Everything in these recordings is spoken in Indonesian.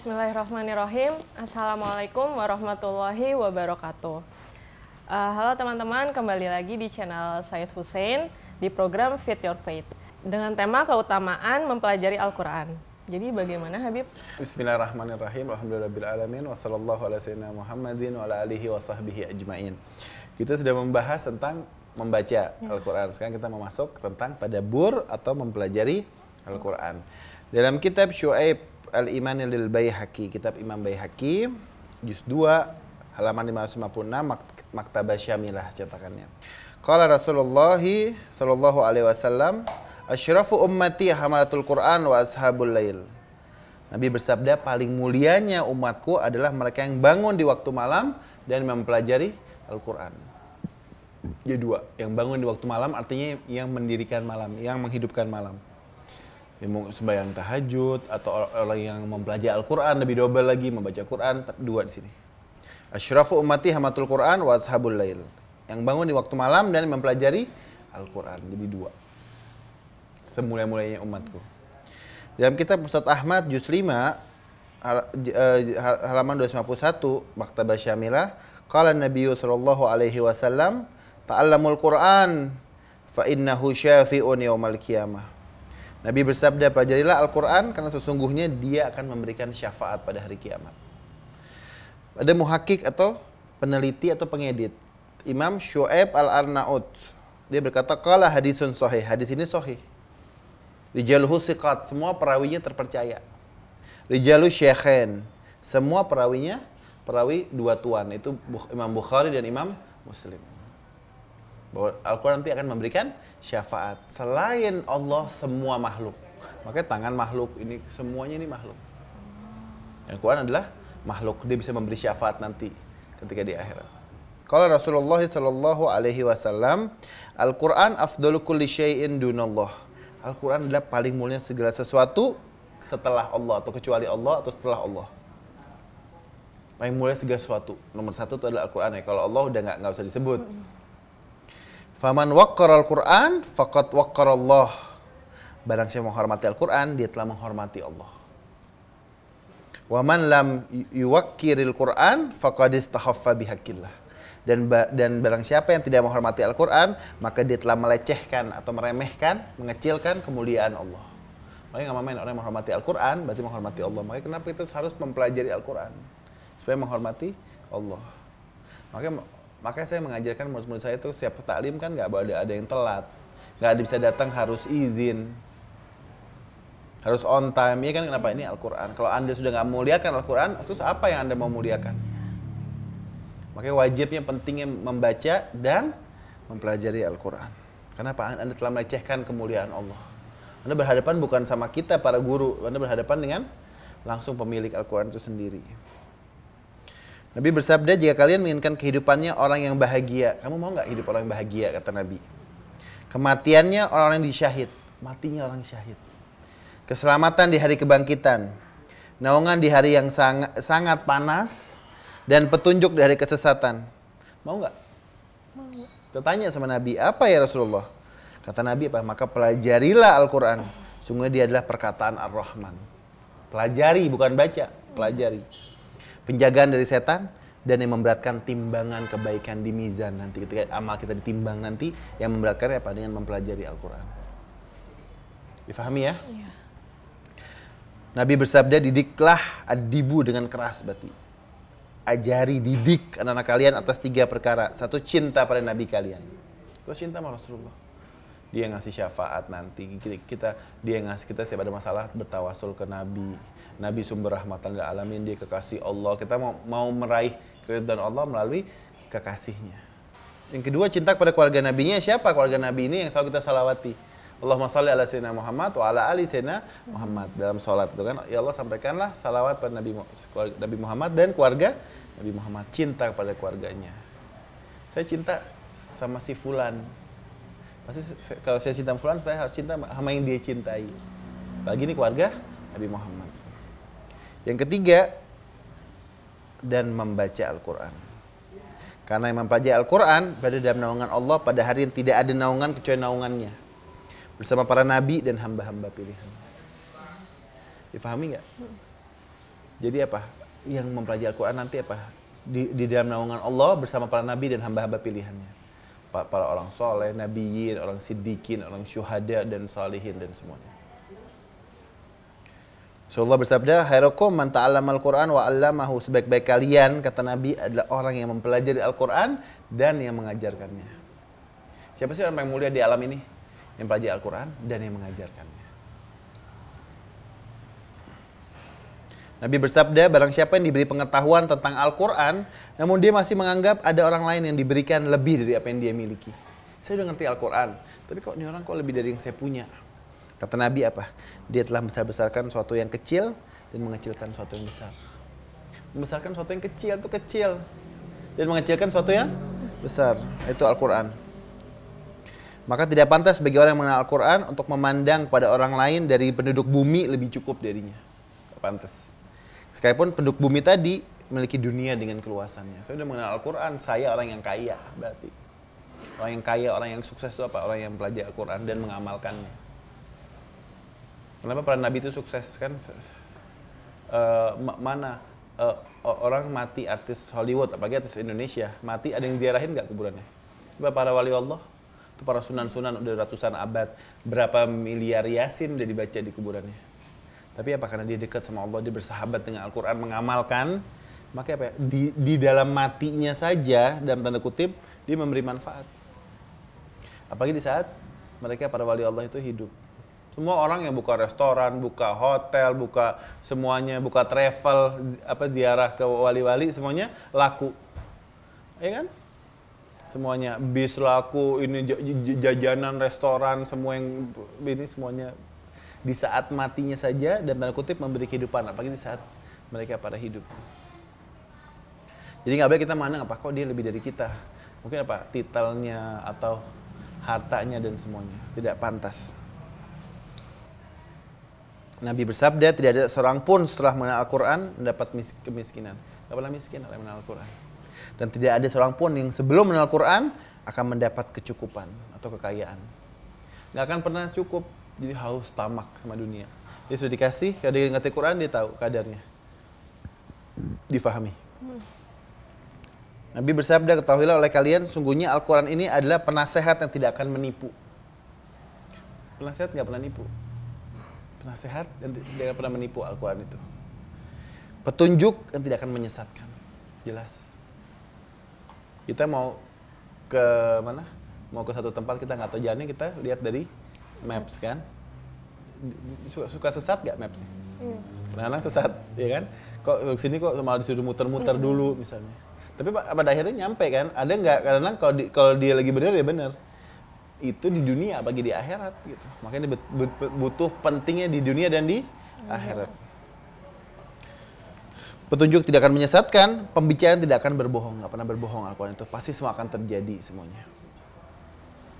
Bismillahirrahmanirrahim. Assalamualaikum warahmatullahi wabarakatuh. Uh, halo teman-teman, kembali lagi di channel Said Hussein di program Fit Your Faith dengan tema keutamaan mempelajari Al-Quran. Jadi bagaimana Habib? Bismillahirrahmanirrahim. Alhamdulillahirrahmanirrahim. Wassalamualaikum ala Muhammadin wa alihi wa sahbihi ajma'in. Kita sudah membahas tentang membaca ya. Al-Quran. Sekarang kita mau masuk tentang tadabur atau mempelajari Al-Quran. Dalam kitab Syu'aib Al-Iman lil Baihaqi, kitab Imam Baihaqi, juz 2 halaman 556 Maktabah Syamilah cetakannya. Qala Rasulullah sallallahu alaihi wasallam, "Asyrafu ummati hamalatul Quran wa ashabul lail." Nabi bersabda, paling mulianya umatku adalah mereka yang bangun di waktu malam dan mempelajari Al-Quran. Jadi dua, yang bangun di waktu malam artinya yang mendirikan malam, yang menghidupkan malam sembahyang tahajud atau orang yang mempelajari Al-Quran lebih double lagi membaca Quran dua di sini. Asyrafu ummati hamatul Quran wa ashabul lail. Yang bangun di waktu malam dan mempelajari Al-Quran. Jadi dua. Semulai-mulainya umatku. Dalam kitab Ustaz Ahmad juz 5 eh, halaman 251 Maktabah Syamilah qala Nabi sallallahu alaihi wasallam ta'allamul Quran fa innahu syafi'un yaumal qiyamah Nabi bersabda, pelajarilah Al-Quran karena sesungguhnya dia akan memberikan syafaat pada hari kiamat. Ada muhakik atau peneliti atau pengedit. Imam Shu'aib Al-Arnaud. Dia berkata, Kala hadisun sahih. Hadis ini sahih. Rijaluhu siqat. Semua perawinya terpercaya. Rijalu syekhen. Semua perawinya perawi dua tuan. Itu Imam Bukhari dan Imam Muslim bahwa Al-Quran nanti akan memberikan syafaat selain Allah semua makhluk. Makanya tangan makhluk ini semuanya ini makhluk. Al-Quran adalah makhluk dia bisa memberi syafaat nanti ketika di akhirat. Kalau Rasulullah Shallallahu Alaihi Wasallam Al-Quran afdalu kulli syai'in dunallah. Al-Quran adalah paling mulia segala sesuatu setelah Allah atau kecuali Allah atau setelah Allah. Paling mulia segala sesuatu. Nomor satu itu adalah Al-Quran ya. Kalau Allah udah nggak nggak usah disebut Faman waqqara al-Qur'an faqad waqqara Allah. Barang siapa menghormati Al-Qur'an, dia telah menghormati Allah. Wa man lam yuwakkiril Qur'an faqad istakhaffa bihaqqillah. Dan dan barang siapa yang tidak menghormati Al-Qur'an, maka dia telah melecehkan atau meremehkan, mengecilkan kemuliaan Allah. Makanya nggak main orang yang menghormati Al-Quran, berarti menghormati Allah. Makanya kenapa kita harus mempelajari Al-Quran? Supaya menghormati Allah. Makanya Makanya saya mengajarkan murid-murid saya itu siap taklim kan nggak boleh ada yang telat. Nggak bisa datang harus izin. Harus on time. Ya kan kenapa ini Al-Quran. Kalau Anda sudah nggak muliakan Al-Quran, terus apa yang Anda mau muliakan? Makanya wajibnya pentingnya membaca dan mempelajari Al-Quran. Kenapa? Anda telah melecehkan kemuliaan Allah. Anda berhadapan bukan sama kita para guru. Anda berhadapan dengan langsung pemilik Al-Quran itu sendiri. Nabi bersabda, jika kalian menginginkan kehidupannya orang yang bahagia, kamu mau nggak hidup orang yang bahagia, kata Nabi. Kematiannya orang yang disyahid, matinya orang syahid. Keselamatan di hari kebangkitan, naungan di hari yang sangat, sangat panas, dan petunjuk dari kesesatan. Mau nggak? Mau. Kita tanya sama Nabi, apa ya Rasulullah? Kata Nabi apa? Maka pelajarilah Al-Quran. Sungguh dia adalah perkataan Ar-Rahman. Pelajari, bukan baca. Pelajari penjagaan dari setan dan yang memberatkan timbangan kebaikan di mizan nanti ketika amal kita ditimbang nanti yang memberatkan apa dengan mempelajari Al-Quran. Difahami ya? Iya. Nabi bersabda didiklah adibu dengan keras berarti. Ajari didik anak-anak kalian atas tiga perkara. Satu cinta pada Nabi kalian. Terus cinta sama Rasulullah dia ngasih syafaat nanti. Kita, dia ngasih kita siapa ada masalah bertawasul ke Nabi. Nabi sumber rahmatan dan alamin dia kekasih Allah. Kita mau mau meraih keridhaan Allah melalui kekasihnya. Yang kedua cinta kepada keluarga Nabi nya siapa? Keluarga Nabi ini yang selalu kita salawati. Allahumma salli ala sayyidina Muhammad wa ala ali sayyidina Muhammad. Dalam sholat itu kan ya Allah sampaikanlah salawat pada Nabi Nabi Muhammad dan keluarga Nabi Muhammad. Cinta kepada keluarganya. Saya cinta sama si fulan Pasti kalau saya cinta fulan, saya harus cinta sama yang dia cintai. Bagi ini keluarga Nabi Muhammad. Yang ketiga, dan membaca Al-Quran. Karena yang mempelajari Al-Quran pada dalam naungan Allah pada hari yang tidak ada naungan kecuali naungannya. Bersama para nabi dan hamba-hamba pilihan. Difahami nggak? Jadi apa? Yang mempelajari Al-Quran nanti apa? Di, di dalam naungan Allah bersama para nabi dan hamba-hamba pilihannya. Pa- Para orang soleh, nabiyin, orang siddiqin, orang syuhada dan salihin dan semuanya. Rasulullah bersabda, "Khairukum man ta'allamal Qur'an wa 'allamahu." Sebaik-baik kalian kata Nabi adalah orang yang mempelajari Al-Qur'an dan yang mengajarkannya. Siapa sih orang paling mulia di alam ini? Yang mempelajari Al-Qur'an dan yang mengajarkannya. Nabi bersabda, barang siapa yang diberi pengetahuan tentang Al-Quran, namun dia masih menganggap ada orang lain yang diberikan lebih dari apa yang dia miliki. Saya udah ngerti Al-Quran, tapi kok ini orang kok lebih dari yang saya punya? Kata Nabi apa? Dia telah besar-besarkan suatu yang kecil dan mengecilkan suatu yang besar. Membesarkan suatu yang kecil itu kecil dan mengecilkan suatu yang besar. Itu Al-Quran. Maka tidak pantas bagi orang yang mengenal Al-Quran untuk memandang pada orang lain dari penduduk bumi lebih cukup darinya. Pantas. Sekalipun penduduk bumi tadi memiliki dunia dengan keluasannya. Saya sudah mengenal Al-Quran, saya orang yang kaya berarti. Orang yang kaya, orang yang sukses itu apa? Orang yang belajar Al-Quran dan mengamalkannya. Kenapa para nabi itu sukses kan? Ma- mana eh, orang mati artis Hollywood, apalagi artis Indonesia, mati ada yang ziarahin nggak kuburannya? Coba para wali Allah, itu para sunan-sunan udah ratusan abad, berapa miliar yasin udah dibaca di kuburannya. Tapi apa karena dia dekat sama Allah, dia bersahabat dengan Al-Quran, mengamalkan, maka apa ya? Di, di dalam matinya saja, dalam tanda kutip, dia memberi manfaat. Apalagi di saat mereka para wali Allah itu hidup. Semua orang yang buka restoran, buka hotel, buka semuanya, buka travel, apa ziarah ke wali-wali semuanya laku. Ya kan? Semuanya bis laku, ini jajanan restoran, semua yang ini semuanya di saat matinya saja dan tanda kutip memberi kehidupan apalagi di saat mereka pada hidup. Jadi nggak boleh kita mandang apa kok dia lebih dari kita. Mungkin apa titelnya atau hartanya dan semuanya tidak pantas. Nabi bersabda tidak ada seorang pun setelah mengenal Al-Quran mendapat mis- kemiskinan. Gak pernah miskin yang mengenal Al-Quran. Dan tidak ada seorang pun yang sebelum mengenal Al-Quran akan mendapat kecukupan atau kekayaan. Gak akan pernah cukup. Jadi haus tamak sama dunia. Dia sudah dikasih, kalau dia ngerti Quran dia tahu kadarnya. Difahami. Nabi bersabda, ketahuilah oleh kalian, sungguhnya Al-Quran ini adalah penasehat yang tidak akan menipu. Penasehat nggak pernah nipu. Penasehat yang tidak pernah menipu Al-Quran itu. Petunjuk yang tidak akan menyesatkan. Jelas. Kita mau ke mana? Mau ke satu tempat kita nggak tahu jalannya, kita lihat dari maps kan. Suka, suka sesat nggak mapsnya? Kadang-kadang sesat, ya kan? Kok ke sini kok malah disuruh muter-muter dulu misalnya. Tapi pa- pada akhirnya nyampe kan? Ada nggak? Kadang-kadang kalau di- kalau dia lagi benar ya benar. Itu di dunia bagi di akhirat gitu. Makanya butuh pentingnya di dunia dan di akhirat. Petunjuk tidak akan menyesatkan, pembicaraan tidak akan berbohong, nggak pernah berbohong Al-Quran itu. Pasti semua akan terjadi semuanya.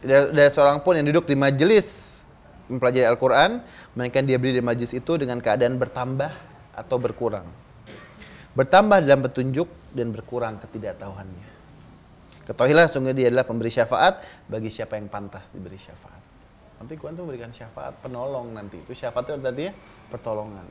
Tidak ada seorang pun yang duduk di majelis mempelajari Al-Quran, melainkan dia berdiri di majelis itu dengan keadaan bertambah atau berkurang. Bertambah dalam petunjuk dan berkurang ketidaktahuannya. Ketahuilah sungguh dia adalah pemberi syafaat bagi siapa yang pantas diberi syafaat. Nanti Quran itu memberikan syafaat penolong nanti. Itu syafaat itu artinya pertolongan.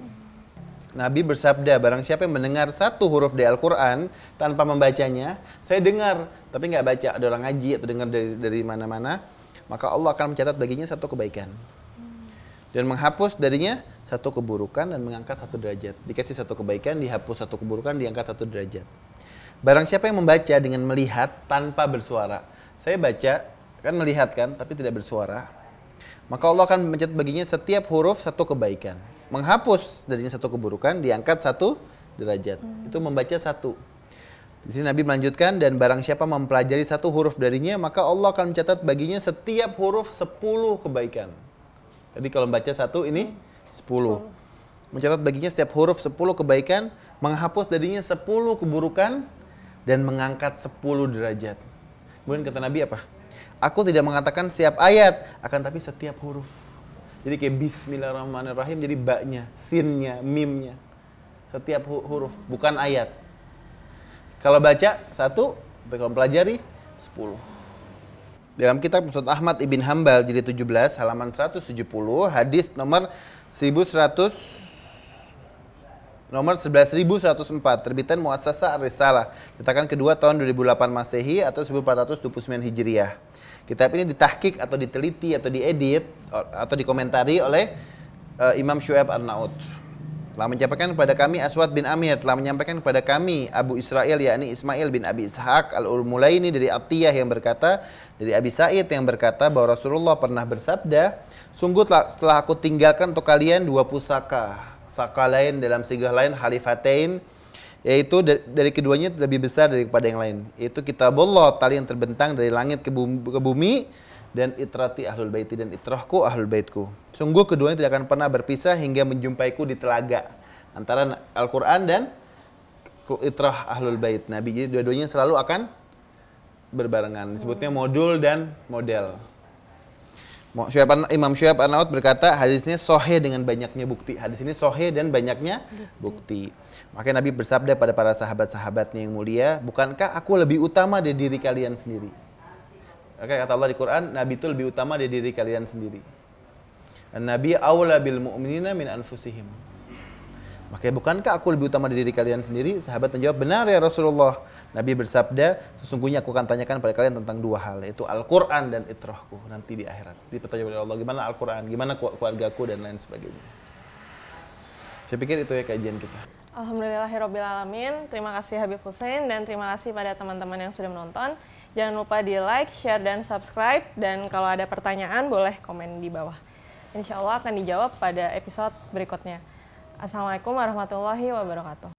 Nabi bersabda, barang siapa yang mendengar satu huruf di Al-Quran tanpa membacanya, saya dengar, tapi nggak baca, ada orang ngaji atau dengar dari dari mana-mana, maka Allah akan mencatat baginya satu kebaikan. Dan menghapus darinya satu keburukan dan mengangkat satu derajat. Dikasih satu kebaikan, dihapus satu keburukan, diangkat satu derajat. Barang siapa yang membaca dengan melihat tanpa bersuara. Saya baca, kan melihat kan, tapi tidak bersuara. Maka Allah akan mencatat baginya setiap huruf satu kebaikan. Menghapus darinya satu keburukan, diangkat satu derajat. Itu membaca satu. Di sini Nabi melanjutkan dan barang siapa mempelajari satu huruf darinya, maka Allah akan mencatat baginya setiap huruf sepuluh kebaikan. Tadi kalau membaca satu ini sepuluh. Mencatat baginya setiap huruf sepuluh kebaikan, menghapus darinya sepuluh keburukan, dan mengangkat sepuluh derajat. Kemudian kata Nabi apa? Aku tidak mengatakan setiap ayat, akan tapi setiap huruf. Jadi kayak Bismillahirrahmanirrahim, jadi baknya, sinnya, mimnya. Setiap hu- huruf, bukan ayat. Kalau baca satu, tapi kalau pelajari sepuluh. Dalam kitab Musnad Ahmad Ibn Hambal jilid 17 halaman 170 hadis nomor 1100 nomor 11104 terbitan Muassasa Ar-Risalah cetakan kedua tahun 2008 Masehi atau 1429 Hijriah. Kitab ini ditahkik atau diteliti atau diedit atau dikomentari oleh uh, Imam Syuaib Arnaud. Telah menyampaikan kepada kami Aswad bin Amir telah menyampaikan kepada kami Abu Israel yakni Ismail bin Abi Ishaq Al-Ulmulaini dari Atiyah yang berkata dari Abi Sa'id yang berkata bahwa Rasulullah pernah bersabda, sungguh telah, telah aku tinggalkan untuk kalian dua pusaka saka lain dalam sigah lain khalifatain yaitu dari keduanya lebih besar daripada yang lain. Yaitu kitabullah tali yang terbentang dari langit ke bumi, ke bumi dan itrati ahlul baiti dan itrahku ahlul baitku sungguh keduanya tidak akan pernah berpisah hingga menjumpaiku di telaga antara Al-Quran dan itrah ahlul bait Nabi jadi dua-duanya selalu akan berbarengan disebutnya modul dan model Imam Syuaib Arnaud berkata hadisnya sohe dengan banyaknya bukti. Hadis ini sohe dan banyaknya bukti. Makanya Nabi bersabda pada para sahabat-sahabatnya yang mulia, bukankah aku lebih utama dari diri kalian sendiri? Oke, kata Allah di Quran, Nabi itu lebih utama dari diri kalian sendiri. Nabi awla bil mu'minina min anfusihim. Makanya bukankah aku lebih utama dari diri kalian sendiri? Sahabat menjawab, benar ya Rasulullah. Nabi bersabda, sesungguhnya aku akan tanyakan pada kalian tentang dua hal, yaitu Al-Quran dan itrahku nanti di akhirat. Dipertanya oleh Allah, gimana Al-Quran, gimana keluargaku dan lain sebagainya. Saya pikir itu ya kajian kita. Alhamdulillahirrohmanirrohim. Terima kasih Habib Hussein dan terima kasih pada teman-teman yang sudah menonton. Jangan lupa di like, share, dan subscribe. Dan kalau ada pertanyaan boleh komen di bawah. Insya Allah akan dijawab pada episode berikutnya. Assalamualaikum warahmatullahi wabarakatuh.